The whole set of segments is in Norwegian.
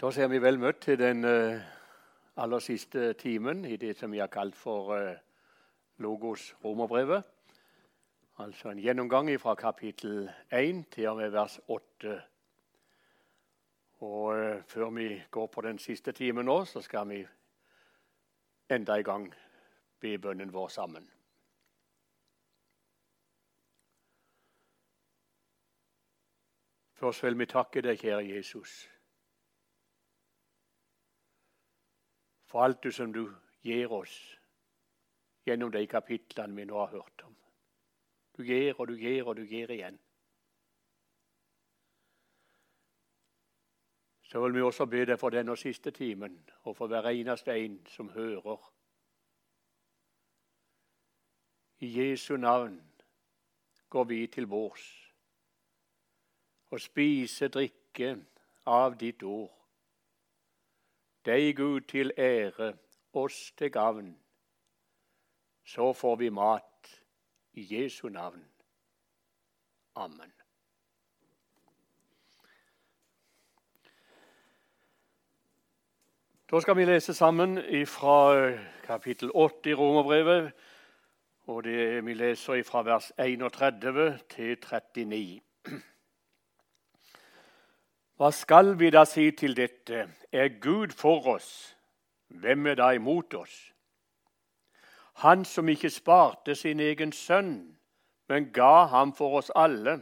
Da ser vi vel møtt til den uh, aller siste timen i det som vi har kalt for uh, Logos romerbrevet. Altså en gjennomgang fra kapittel 1 til og med vers 8. Og uh, Før vi går på den siste timen nå, så skal vi enda en gang be bønnen vår sammen. Først vil vi takke deg, kjære Jesus for alt du som du gir oss gjennom de kapitlene vi nå har hørt om. Du gir og du gir og du gir igjen. Så vil vi også be deg for denne siste timen og for hver eneste en som hører. I Jesu navn går vi til bords og spiser drikke av ditt ord deg, Gud, til ære, oss til gavn. Så får vi mat i Jesu navn. Amen. Da skal vi lese sammen fra kapittel 8 i Romerbrevet. Og det vi leser fra vers 31 til 39. Hva skal vi da si til dette? Er Gud for oss, hvem er da imot oss? Han som ikke sparte sin egen sønn, men ga ham for oss alle.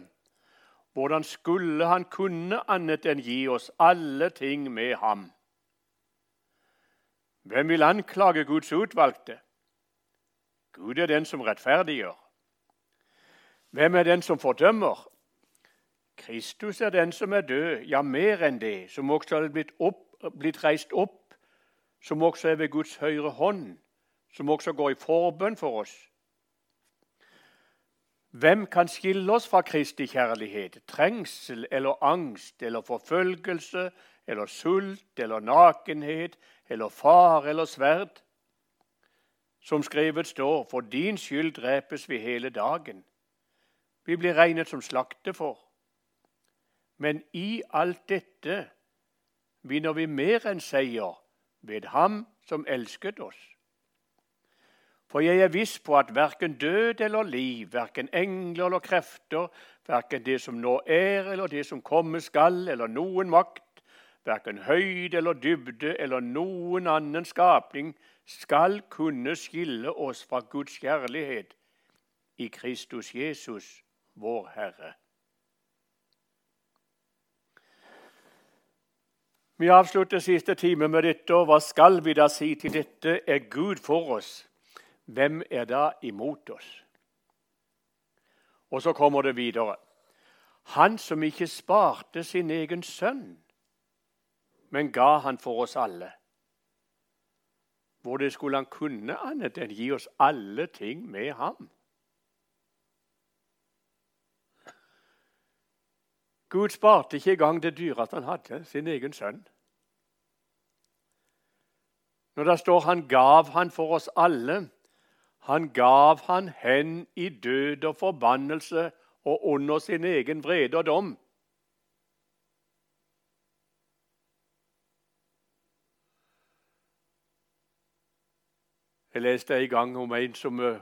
Hvordan skulle han kunne annet enn gi oss alle ting med ham? Hvem vil anklage Guds utvalgte? Gud er den som rettferdiggjør. Hvem er den som fordømmer? Kristus er den som er død, ja, mer enn det, som også er blitt, opp, blitt reist opp, som også er ved Guds høyre hånd, som også går i forbønn for oss. Hvem kan skille oss fra Kristi kjærlighet? Trengsel eller angst eller forfølgelse eller sult eller nakenhet eller far eller sverd? Som skrevet står, for din skyld drepes vi hele dagen. Vi blir regnet som slakte for. Men i alt dette vinner vi mer enn seier ved Ham som elsket oss. For jeg er viss på at verken død eller liv, verken engler eller krefter, verken det som nå er eller det som komme skal, eller noen makt, verken høyde eller dybde eller noen annen skapning, skal kunne skille oss fra Guds kjærlighet i Kristus Jesus, vår Herre. Vi avslutter siste time med dette. og Hva skal vi da si til dette? Er Gud for oss? Hvem er da imot oss? Og så kommer det videre. Han som ikke sparte sin egen sønn, men ga han for oss alle. Hvor det skulle han kunne annet enn gi oss alle ting med ham? Gud sparte ikke engang det dyreste han hadde, sin egen sønn. Når det står 'han gav han for oss alle', han gav han hen i død og forbannelse og under sin egen vrede og dom. Jeg leste en gang om en som eh,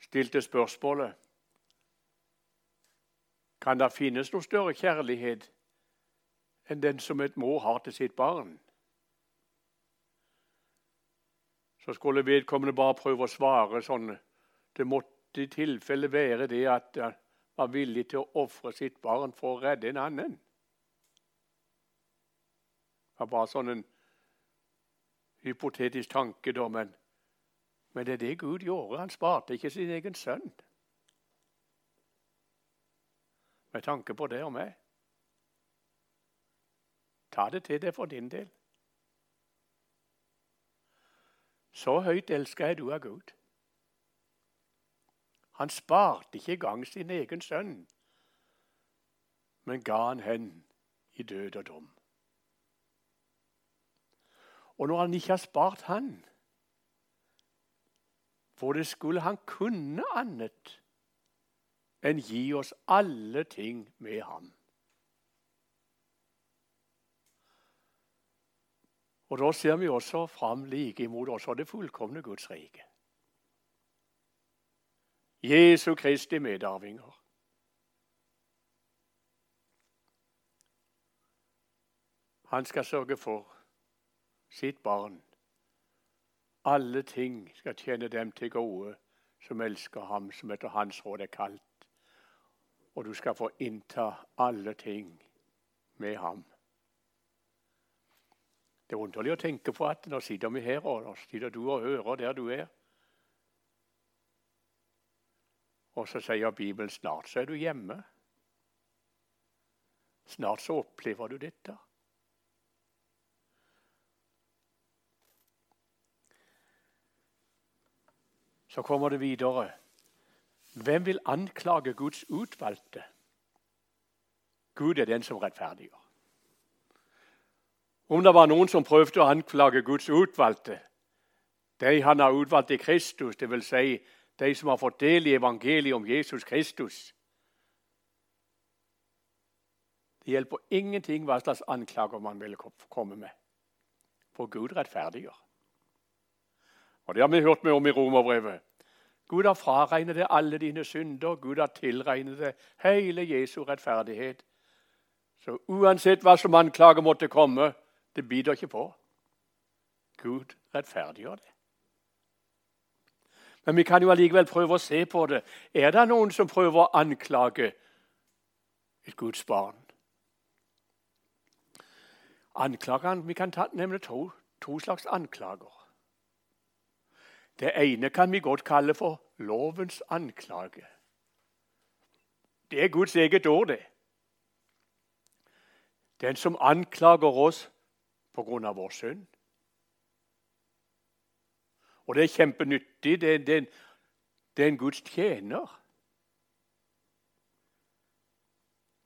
stilte spørsmålet kan det finnes noe større kjærlighet enn den som et mor har til sitt barn? Så skulle vedkommende bare prøve å svare sånn Det måtte i tilfelle være det at han var villig til å ofre sitt barn for å redde en annen. Det var bare sånn en hypotetisk tanke, da, men, men det er det Gud gjorde. Han sparte ikke sin egen sønn med tanke på det og meg. Ta det til deg for din del. Så høyt elsker jeg du av Gud. Han sparte ikke engang sin egen sønn, men ga han hen i død og dom. Og når han ikke har spart han, for det skulle han kunne annet enn gi oss alle ting med ham. Og Da ser vi også fram like imot også det fullkomne Guds rike. Jesu Kristi medarvinger. Han skal sørge for sitt barn. Alle ting skal tjene dem til gode som elsker ham, som etter hans råd er kalt. Og du skal få innta alle ting med ham. Det er underlig å tenke på at nå sitter vi her, og nå sitter du og hører der du er. Og så sier Bibelen snart så er du hjemme. Snart så opplever du dette. Så kommer det videre. Hvem vil anklage Guds utvalgte? Gud er den som rettferdiggjør. Om det var noen som prøvde å anklage Guds utvalgte, de han har utvalgt i Kristus, dvs. Si de som har fått del i evangeliet om Jesus Kristus Det hjelper ingenting hva slags anklager man vil komme med, for Gud rettferdiggjør. Og Det har vi hørt med om i Romerbrevet. Gud har fraregnet deg alle dine synder. Gud har tilregnet deg hele Jesu rettferdighet. Så uansett hva som anklager måtte komme, det biter ikke på. Gud rettferdiggjør det. Men vi kan jo allikevel prøve å se på det. Er det noen som prøver å anklage et Guds barn? Anklagene, Vi kan ta, nemlig to, to slags anklager. Det ene kan vi godt kalle for lovens anklage. Det er Guds eget ord, det. Den som anklager oss pga. vår synd. Og det er kjempenyttig. Det det, det er en Guds tjener.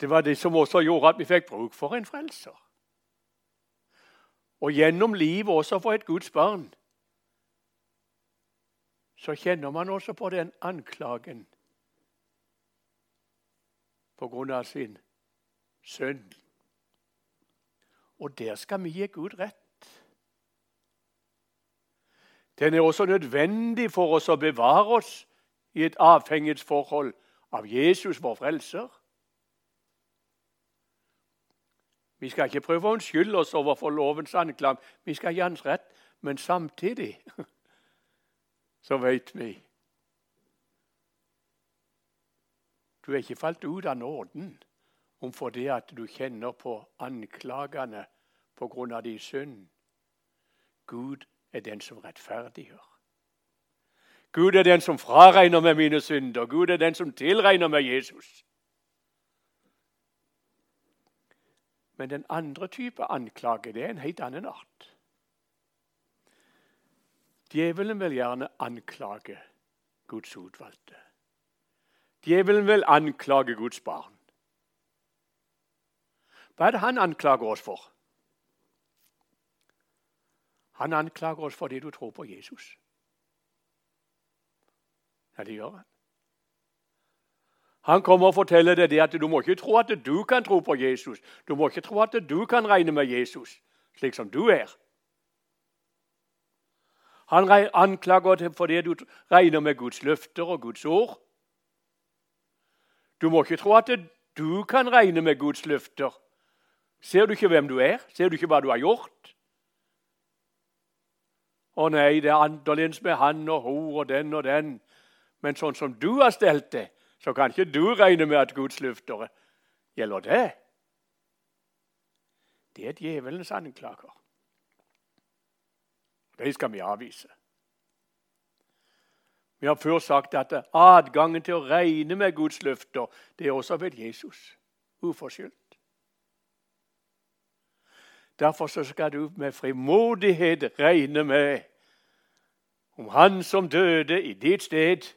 Det var det som også gjorde at vi fikk bruk for en frelser. Og gjennom livet også for et Guds barn så kjenner man også på den anklagen på grunn av sin synd. Og der skal vi gi Gud rett. Den er også nødvendig for oss å bevare oss i et avhengighetsforhold av Jesus, vår frelser. Vi skal ikke prøve å unnskylde oss overfor lovens anklag. Vi skal gi hans rett, men samtidig så vet vi Du er ikke falt ut av nåden om fordi at du kjenner på anklagene av din synd. Gud er den som rettferdiggjør. Gud er den som fraregner med mine synder. Gud er den som tilregner med Jesus. Men den andre type anklage det er en helt annen art. Djevelen vil gjerne anklage Guds utvalgte. Djevelen vil anklage Guds barn. Hva er det han anklager oss for? Han anklager oss fordi du tror på Jesus. Ja, det gjør han. Han kommer og forteller deg det at du må ikke tro at du kan tro på Jesus. Du må ikke tro at du kan regne med Jesus slik som du er. Han anklager deg fordi du regner med Guds løfter og Guds ord. Du må ikke tro at du kan regne med Guds løfter. Ser du ikke hvem du er? Ser du ikke hva du har gjort? Å nei, det er annerledes med han og hun og den og den. Men sånn som du har stelt det, så kan ikke du regne med at Guds løfter gjelder det. Det er djevelens anklager. De skal vi avvise. Vi har før sagt at adgangen til å regne med Guds løfter det er også ved Jesus. Uforskyldt. Derfor skal du med frimodighet regne med om Han som døde i ditt sted,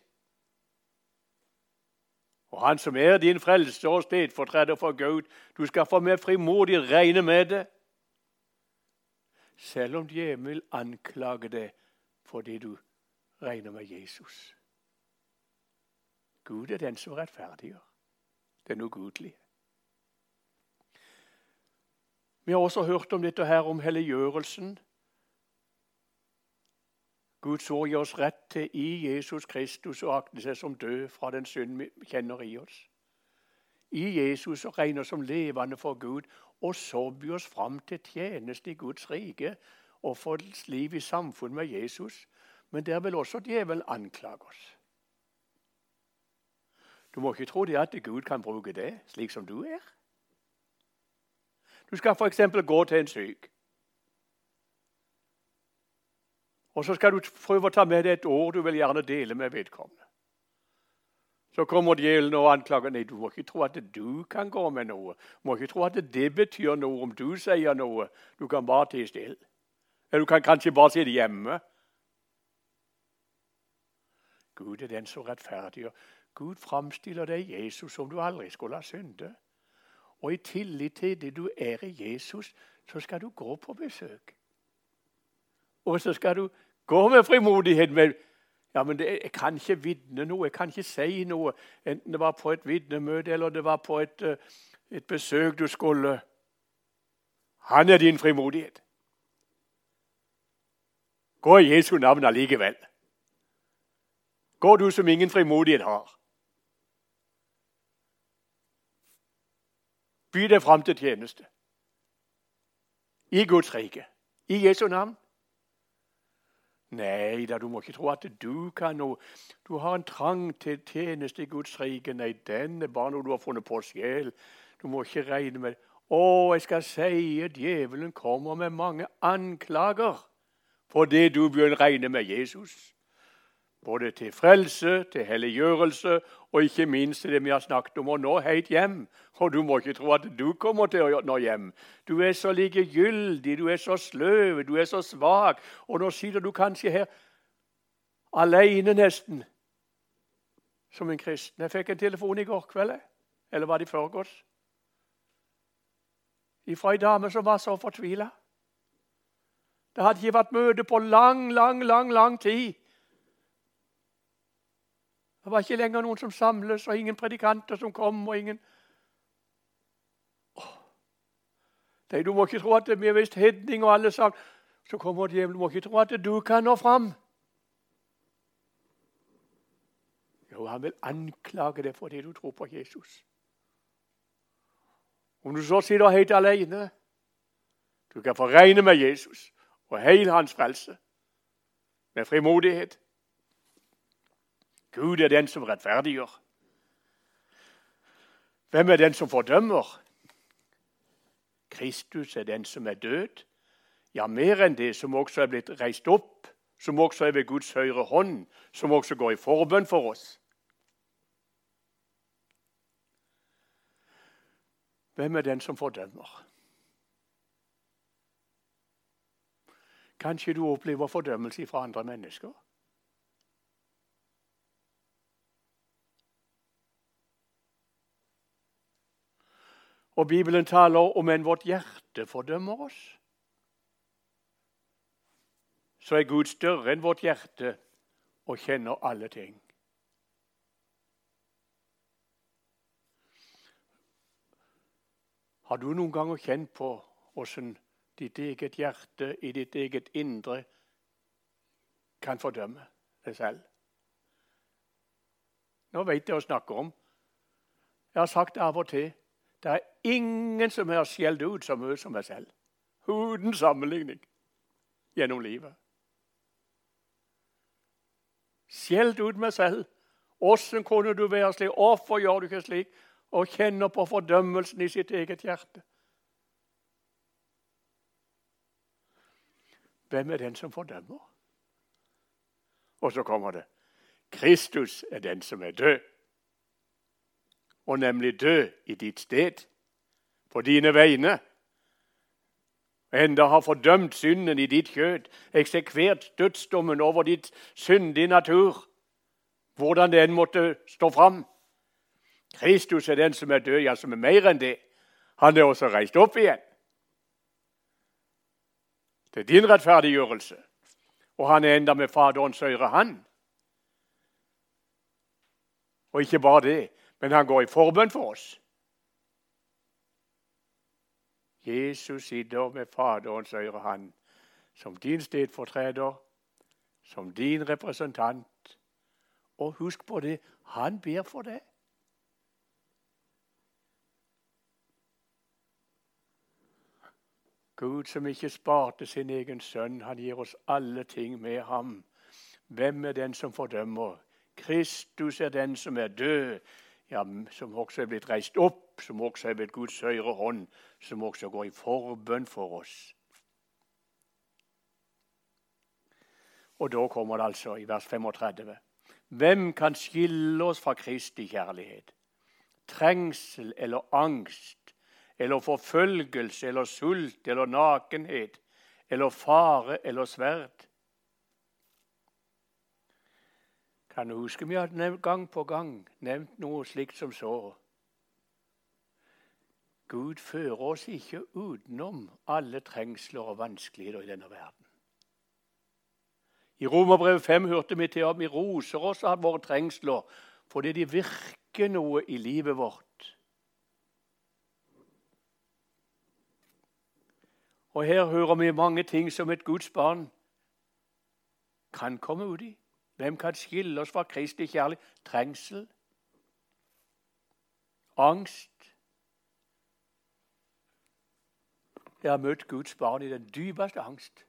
og Han som er din frelser og stedfortreder for Gud. Du skal få med frimodig regne med det selv om djevelen anklager deg fordi du regner med Jesus. Gud er den som rettferdiggjør den ugudelige. Vi har også hørt om dette her om helliggjørelsen Guds ord gir oss rett til i Jesus Kristus å akte seg som død fra den synd vi kjenner i oss. I Jesus å regne oss som levende for Gud, og så by oss fram til tjeneste i Guds rike og få liv i samfunn med Jesus. Men der vil også djevelen anklage oss. Du må ikke tro det at Gud kan bruke det slik som du er. Du skal f.eks. gå til en syk. Og så skal du prøve å ta med deg et ord du vil gjerne dele med vedkommende. Så kommer djevelen og anklager nei, du må ikke tro at du kan gå med noe. Du må ikke tro at det betyr noe om du sier noe. Du kan bare tie stille. Eller du kan kanskje bare sitte hjemme. Gud er den som rettferdiggjør. Gud framstiller deg Jesus som du aldri skulle ha syndet. Og i tillit til det du er i Jesus, så skal du gå på besøk. Og så skal du gå med frimodighet. med ja, men det, Jeg kan ikke vitne noe, jeg kan ikke si noe. Enten det var på et vitnemøte eller det var på et, eh, et besøk du skulle. Han er din frimodighet. Gå i Jesu navn allikevel. Gå du som ingen frimodighet har. By deg fram til tjeneste. I Guds rike. I Jesu navn. Nei da, du må ikke tro at du kan noe. Du har en trang til tjeneste i Guds rike. Nei, den er bare noe du har funnet på sjel. Du må ikke regne med Å, jeg skal si djevelen kommer med mange anklager for det du begynner å regne med Jesus. Både til frelse, til helliggjørelse og ikke minst til det vi har snakket om å nå helt hjem. Og du må ikke tro at du kommer til å nå hjem. Du er så likegyldig, du er så sløv, du er så svak. Og nå sitter du kanskje her alene nesten som en kristen. Jeg fikk en telefon i går kveld, eller var det i forgårs? Fra ei dame som var så fortvila. Det hadde ikke vært møte på lang, lang, lang, lang tid. Det var ikke lenger noen som samles, og ingen predikanter som kom. og ingen... Oh. Du må ikke tro at vi er visst hedning, og alle sagt Så kommer djevelen. Du må ikke tro at du kan nå fram. Jo, han vil anklage deg fordi du tror på Jesus. Om du så sitter helt alene Du kan få regne med Jesus og hele hans frelse med frimodighet. Gud er den som rettferdiggjør. Hvem er den som fordømmer? Kristus er den som er død. Ja, mer enn det, som også er blitt reist opp, som også er ved Guds høyre hånd, som også går i forbønn for oss. Hvem er den som fordømmer? Kanskje du opplever fordømmelse fra andre mennesker? Og Bibelen taler om en vårt hjerte fordømmer oss. Så er Gud større enn vårt hjerte og kjenner alle ting. Har du noen ganger kjent på åssen ditt eget hjerte i ditt eget indre kan fordømme deg selv? Nå vet jeg jeg snakker om. Jeg har sagt av og til. Det er ingen som har skjelt ut så mye som meg selv. Uten sammenligning gjennom livet. Skjelt ut meg selv. Åssen kunne du være slik? Hvorfor gjør du ikke slik? Og kjenner på fordømmelsen i sitt eget hjerte. Hvem er den som fordømmer? Og så kommer det. Kristus er den som er død og nemlig dø i ditt sted, på dine vegne. Enda har fordømt synden i ditt kjød, eksekvert dødsdommen over ditt syndige natur, hvordan den måtte stå fram. Kristus er den som er død, ja, som er mer enn det. Han er også reist opp igjen. Det er din rettferdiggjørelse. Og han er enda med Faderens øyre, han. Og ikke bare det, men han går i forbønn for oss. Jesus sitter med Faderens øyre hand som din stedfortreder som din representant. Og husk på det, han ber for deg. Gud som ikke sparte sin egen sønn, han gir oss alle ting med ham. Hvem er den som fordømmer? Kristus er den som er død, ja, som også er blitt reist opp, som også er blitt Guds høyre hånd, som også går i forbønn for oss. Og da kommer det altså i vers 35. Hvem kan skille oss fra Kristi kjærlighet? Trengsel eller angst eller forfølgelse eller sult eller nakenhet eller fare eller sverd? Kan du huske vi har gang på gang nevnt noe slikt som så? Gud fører oss ikke utenom alle trengsler og vanskeligheter i denne verden. I Romerbrevet 5 hørte vi til at vi roser oss av våre trengsler fordi de virker noe i livet vårt. Og her hører vi mange ting som et Guds barn kan komme ut i. Hvem kan skille oss fra Kristi kjærlighet? Trengsel, angst. Jeg har møtt Guds barn i den dypeste angst.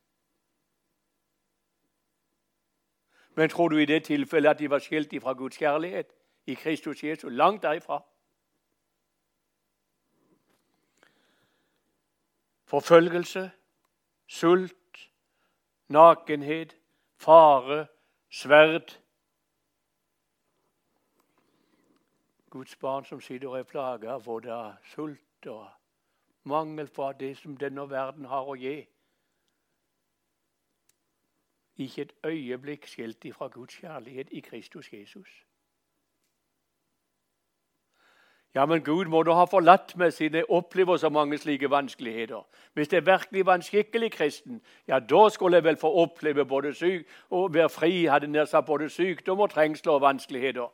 Men tror du i det tilfellet at de var skilt fra Guds kjærlighet i Kristus Jesus? Langt derifra. Forfølgelse, sult, nakenhet, fare, sverd. Guds barn som sitter og er plaga både sult og mangel på det som denne verden har å gi. Ikke et øyeblikk skilt ifra Guds kjærlighet i Kristus Jesus. Ja, men Gud må da ha forlatt meg siden jeg opplever så mange slike vanskeligheter. Hvis jeg virkelig var en skikkelig kristen, ja, da skulle jeg vel få oppleve både syk og være fri, hadde nær sagt både sykdom og trengsler og vanskeligheter.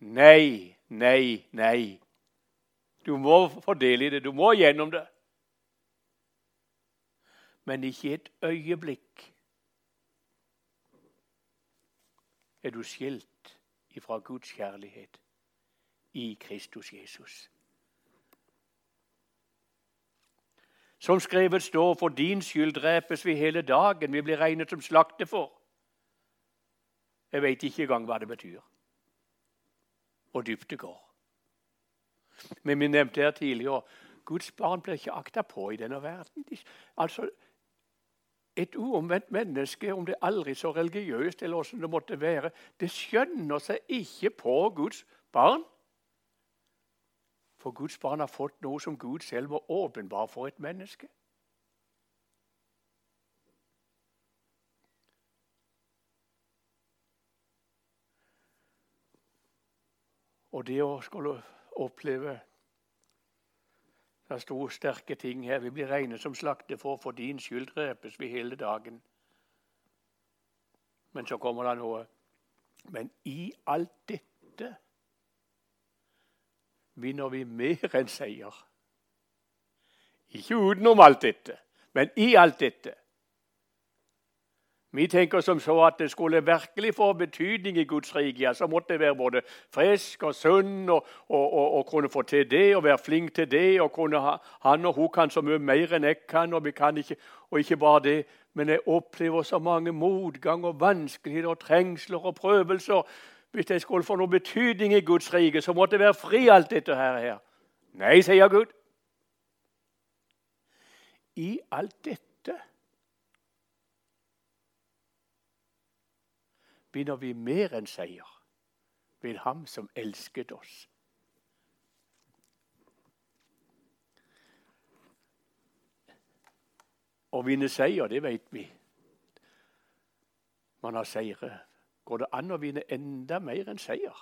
Nei, nei, nei. Du må fordele i det. Du må gjennom det. Men ikke et øyeblikk er du skilt ifra Guds kjærlighet i Kristus Jesus. Som skrevet står, for din skyld drepes vi hele dagen, vi blir regnet som slakte for. Jeg veit ikke engang hva det betyr. Og dypt det går. Men vi nevnte her tidligere Guds barn blir ikke akta på i denne verden. Altså, Et uomvendt menneske, om det aldri så religiøst eller hvordan det måtte være, det skjønner seg ikke på Guds barn. For Guds barn har fått noe som Gud selv må åpenbare for et menneske. Og det å skulle oppleve Det sto sterke ting her. Vi blir regnet som slaktefår. For din skyld drepes vi hele dagen. Men så kommer det noe. Men i alt dette vinner vi mer enn seier. Ikke utenom alt dette, men i alt dette. Vi tenker som så at det skulle virkelig få betydning i Guds rike, ja, så måtte det være både frisk og sunn og, og, og, og, kunne få til det og være flink til det. og kunne ha, Han og hun kan så mye mer enn jeg kan, og, vi kan ikke, og ikke bare det. Men jeg opplever så mange motgang og vanskeligheter og trengsler og prøvelser hvis det skulle få noen betydning i Guds rike, så måtte det være fri alt dette her. Nei, sier Gud. I alt dette vinner vi mer enn seier ved Ham som elsket oss. Å vinne seier, det vet vi. Man har seire går det an å vinne enda mer enn seier.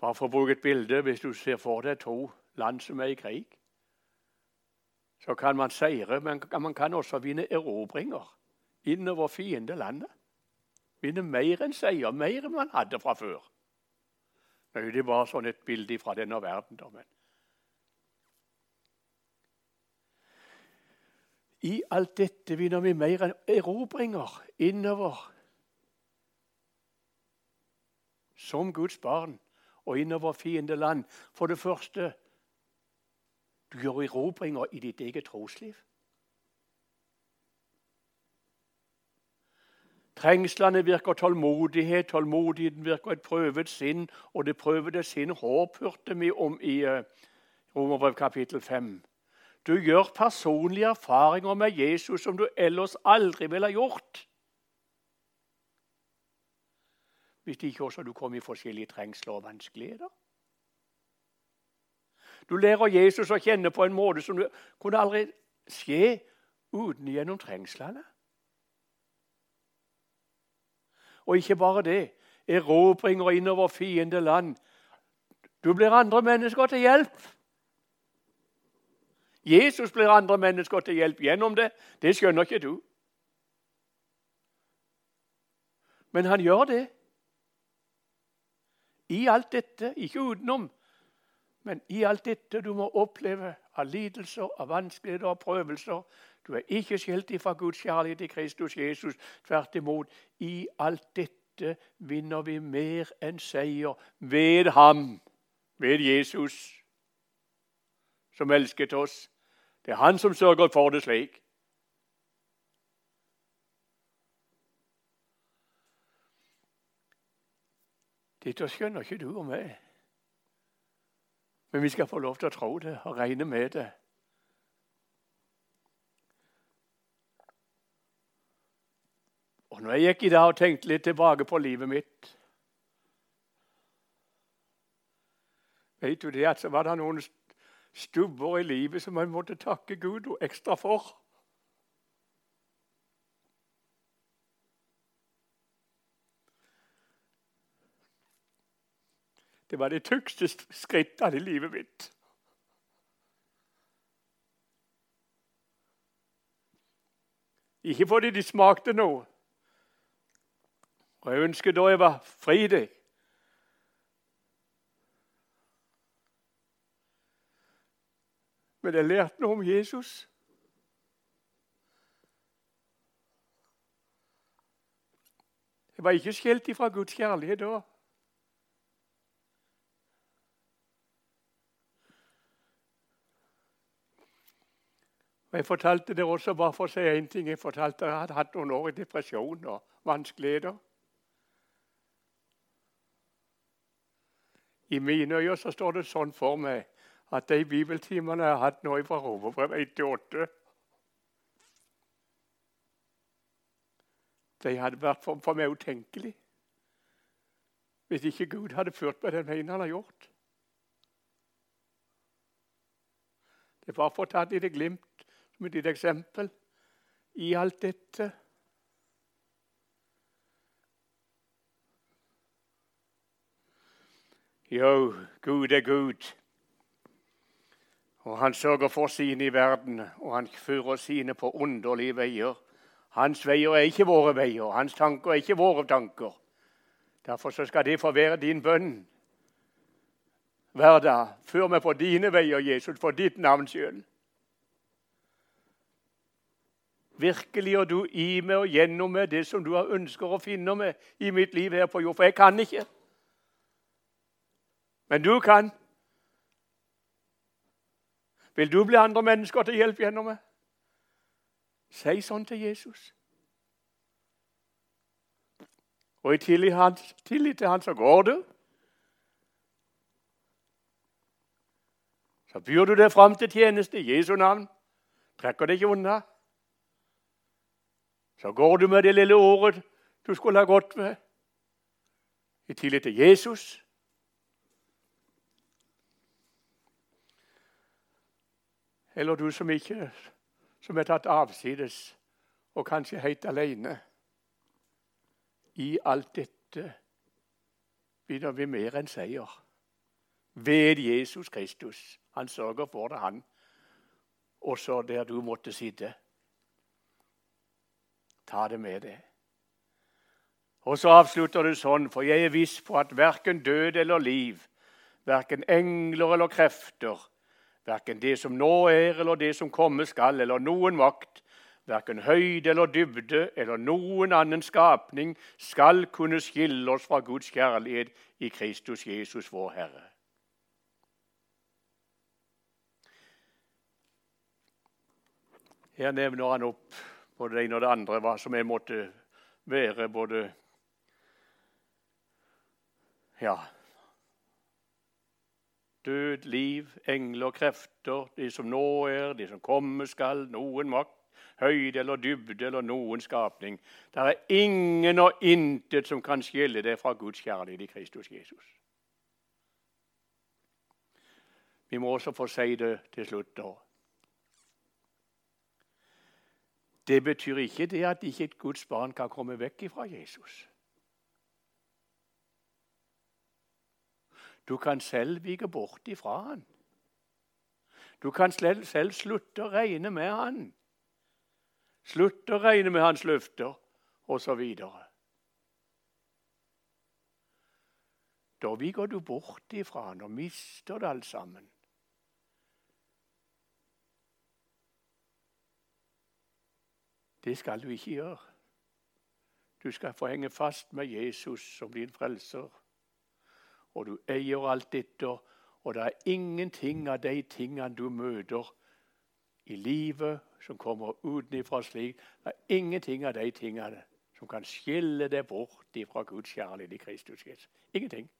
Bare for å bruke et bilde, Hvis du ser for deg to land som er i krig, så kan man seire, men man kan også vinne erobringer innover fiendelandet. Vinne mer enn seier, mer enn man hadde fra før. Nei, Det var sånn et bilde fra denne verden. Men I alt dette vinner vi mer enn erobringer innover. Som Guds barn og innover fiendeland. For det første du gjør erobringer i ditt eget trosliv. Trengslene virker tålmodighet, tålmodigheten virker et prøvet sinn, og det prøvede sinn håp hørte vi om i uh, Romerbrev kapittel 5. Du gjør personlige erfaringer med Jesus som du ellers aldri ville gjort. Hvis ikke også du kom i forskjellige trengsler og vanskeligheter. Du lærer Jesus å kjenne på en måte som du kunne aldri skje uten gjennom trengslene. Og ikke bare det. Erobringer innover fiendeland. Du blir andre mennesker til hjelp. Jesus blir andre mennesker til hjelp gjennom det. Det skjønner ikke du. Men han gjør det. I alt dette, ikke utenom, men i alt dette du må oppleve av lidelser, av vanskeligheter og prøvelser. Du er ikke skjelt ifra Guds kjærlighet i Kristus Jesus. Tvert imot. I alt dette vinner vi mer enn seier ved ham, ved Jesus, som elsket oss. Det er han som sørger for det slik. Dette skjønner ikke du og meg. Men vi skal få lov til å tro det og regne med det. Og når jeg gikk i dag og tenkte litt tilbake på livet mitt Vet du det at så var det noen stubber i livet som man måtte takke Gud og ekstra for? Det var det tykkeste skrittene i livet mitt. Ikke fordi de smakte noe. Og jeg ønsket da jeg var fri det. Men jeg lærte noe om Jesus. Jeg var ikke skilt ifra Guds kjærlighet da. Og Jeg fortalte det også bare for å si én ting. Jeg fortalte at jeg hadde hatt noen år i depresjon og vanskeligheter. I mine øyne så står det sånn for meg at de bibeltimene jeg har hatt nå fra Romerbrev 1 til 8 De hadde vært for, for meg utenkelig hvis ikke Gud hadde ført meg den veien han har gjort. Det var for å ta et lite glimt som et lite eksempel i alt dette. Jo, Gud er Gud. Og han sørger for sine i verden, og han fører sine på underlige veier. Hans veier er ikke våre veier, hans tanker er ikke våre tanker. Derfor skal det få være din bønn hver dag. Før meg på dine veier, Jesus, for ditt navns skyld. Virkelig gjør du i meg og gjennom meg det som du har ønsker å finne meg i mitt liv her på jord. For jeg kan ikke. Men du kan. Vil du bli andre mennesker til hjelp gjennom meg? Si sånn til Jesus. Og i tillit, hans, tillit til han så går du. Så byr du deg fram til tjeneste i Jesu navn. Trekker deg ikke unna. Så går du med det lille ordet du skulle ha gått med, i tillit til Jesus. Eller du som ikke som er tatt avsides og kanskje helt alene. I alt dette vinner vi mer enn seier. Ved Jesus Kristus. Han sørger for det, han. Også der du måtte sitte. Ta det med deg. Og så avslutter det sånn, for jeg er viss på at verken død eller liv, verken engler eller krefter, verken det som nå er eller det som komme skal, eller noen makt, Verken høyde eller dybde eller noen annen skapning skal kunne skille oss fra Guds kjærlighet i Kristus Jesus, vår Herre. Her nevner han opp både det ene og det andre, hva som jeg måtte være både Ja Død, liv, engler, krefter, de som nå er, de som komme skal, noen makt, høyde eller dybde eller noen skapning. Det er ingen og intet som kan skille det fra Guds kjærlighet i Kristus Jesus. Vi må også få si det til slutt. da. Det betyr ikke det at ikke et Guds barn kan komme vekk fra Jesus. Du kan selv vike bort ifra han. Du kan selv, slutte å regne med han. Slutte å regne med hans løfter, osv. Da viker du bort ifra han og mister det alt sammen. Det skal du ikke gjøre. Du skal få henge fast med Jesus som din frelser. Og du eier alt dette, og det er ingenting av de tingene du møter i livet som kommer utenfra slik Det er ingenting av de tingene som kan skille deg bort fra Guds kjærlighet i Kristus Jesus. Ingenting.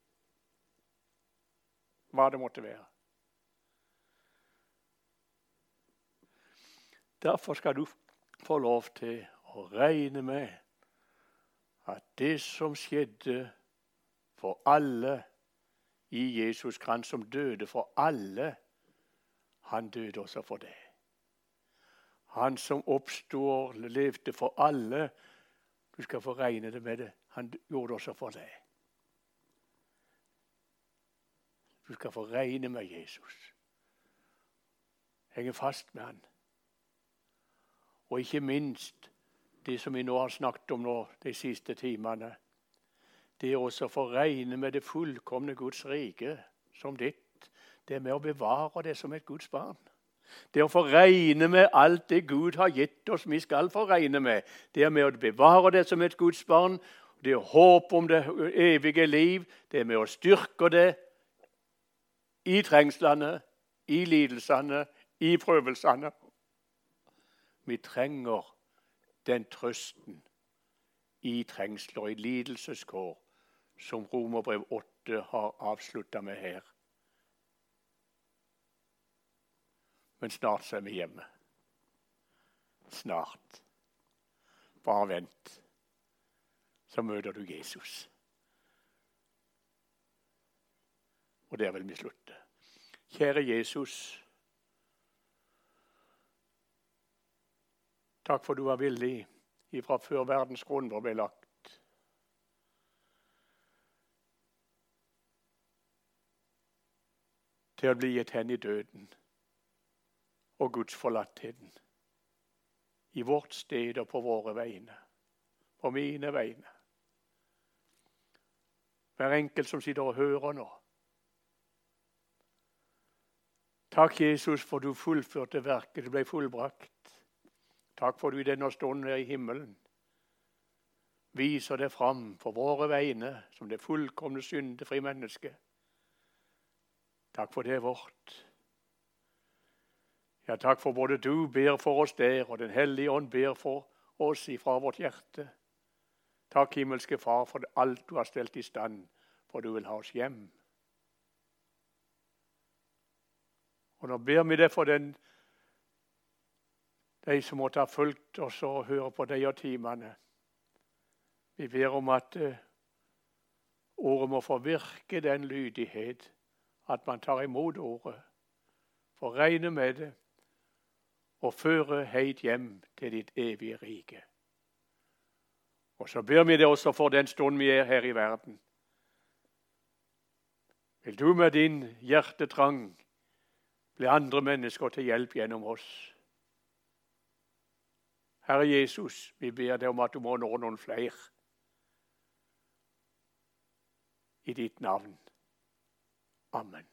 Hva det måtte være. Derfor skal du få lov til å regne med at det som skjedde for alle i Jesus krans, som døde for alle, han døde også for det. Han som oppstår, levde for alle. Du skal få regne det med det. Han gjorde det også for deg. Du skal få regne med Jesus. Henge fast med han. Og ikke minst det som vi nå har snakket om nå, de siste timene. Det å få regne med det fullkomne Guds rike som ditt. Det er med å bevare det som et Guds barn. Det å få regne med alt det Gud har gitt oss vi skal få regne med. Det er med å bevare det som et Guds barn. Det er håp om det evige liv. Det er med å styrke det i trengslene, i lidelsene, i prøvelsene. Vi trenger den trøsten i trengsler i lidelseskår som Romerbrev 8 har avslutta med her. Men snart så er vi hjemme. Snart. Bare vent, så møter du Jesus. Og der vil vi slutte. Kjære Jesus. Takk for du var villig ifra før verdens grunnvoll ble lagt. Til å bli gitt hen i døden og Guds forlattheten. I vårt sted og på våre vegne. På mine vegne. Hver enkelt som sitter og hører nå. Takk, Jesus, for du fullførte verket. Det ble fullbrakt. Takk for du i denne stunden er i himmelen viser det fram for våre vegne som det fullkomne syndefri menneske. Takk for det vårt. Ja, takk for både du ber for oss der, og Den hellige ånd ber for oss ifra vårt hjerte. Takk, himmelske Far, for alt du har stelt i stand, for du vil ha oss hjem. Og nå ber vi deg for den de som måtte ha fulgt oss og høre på de og timene. Vi ber om at uh, ordet må få virke den lydighet at man tar imot ordet, får regne med det og føre heit hjem til ditt evige rike. Og så ber vi det også for den stund vi er her i verden. Vil du med din hjertetrang bli andre mennesker til hjelp gjennom oss? Herre Jesus, vi ber deg om at du må nå noen flere. I ditt navn. Amen.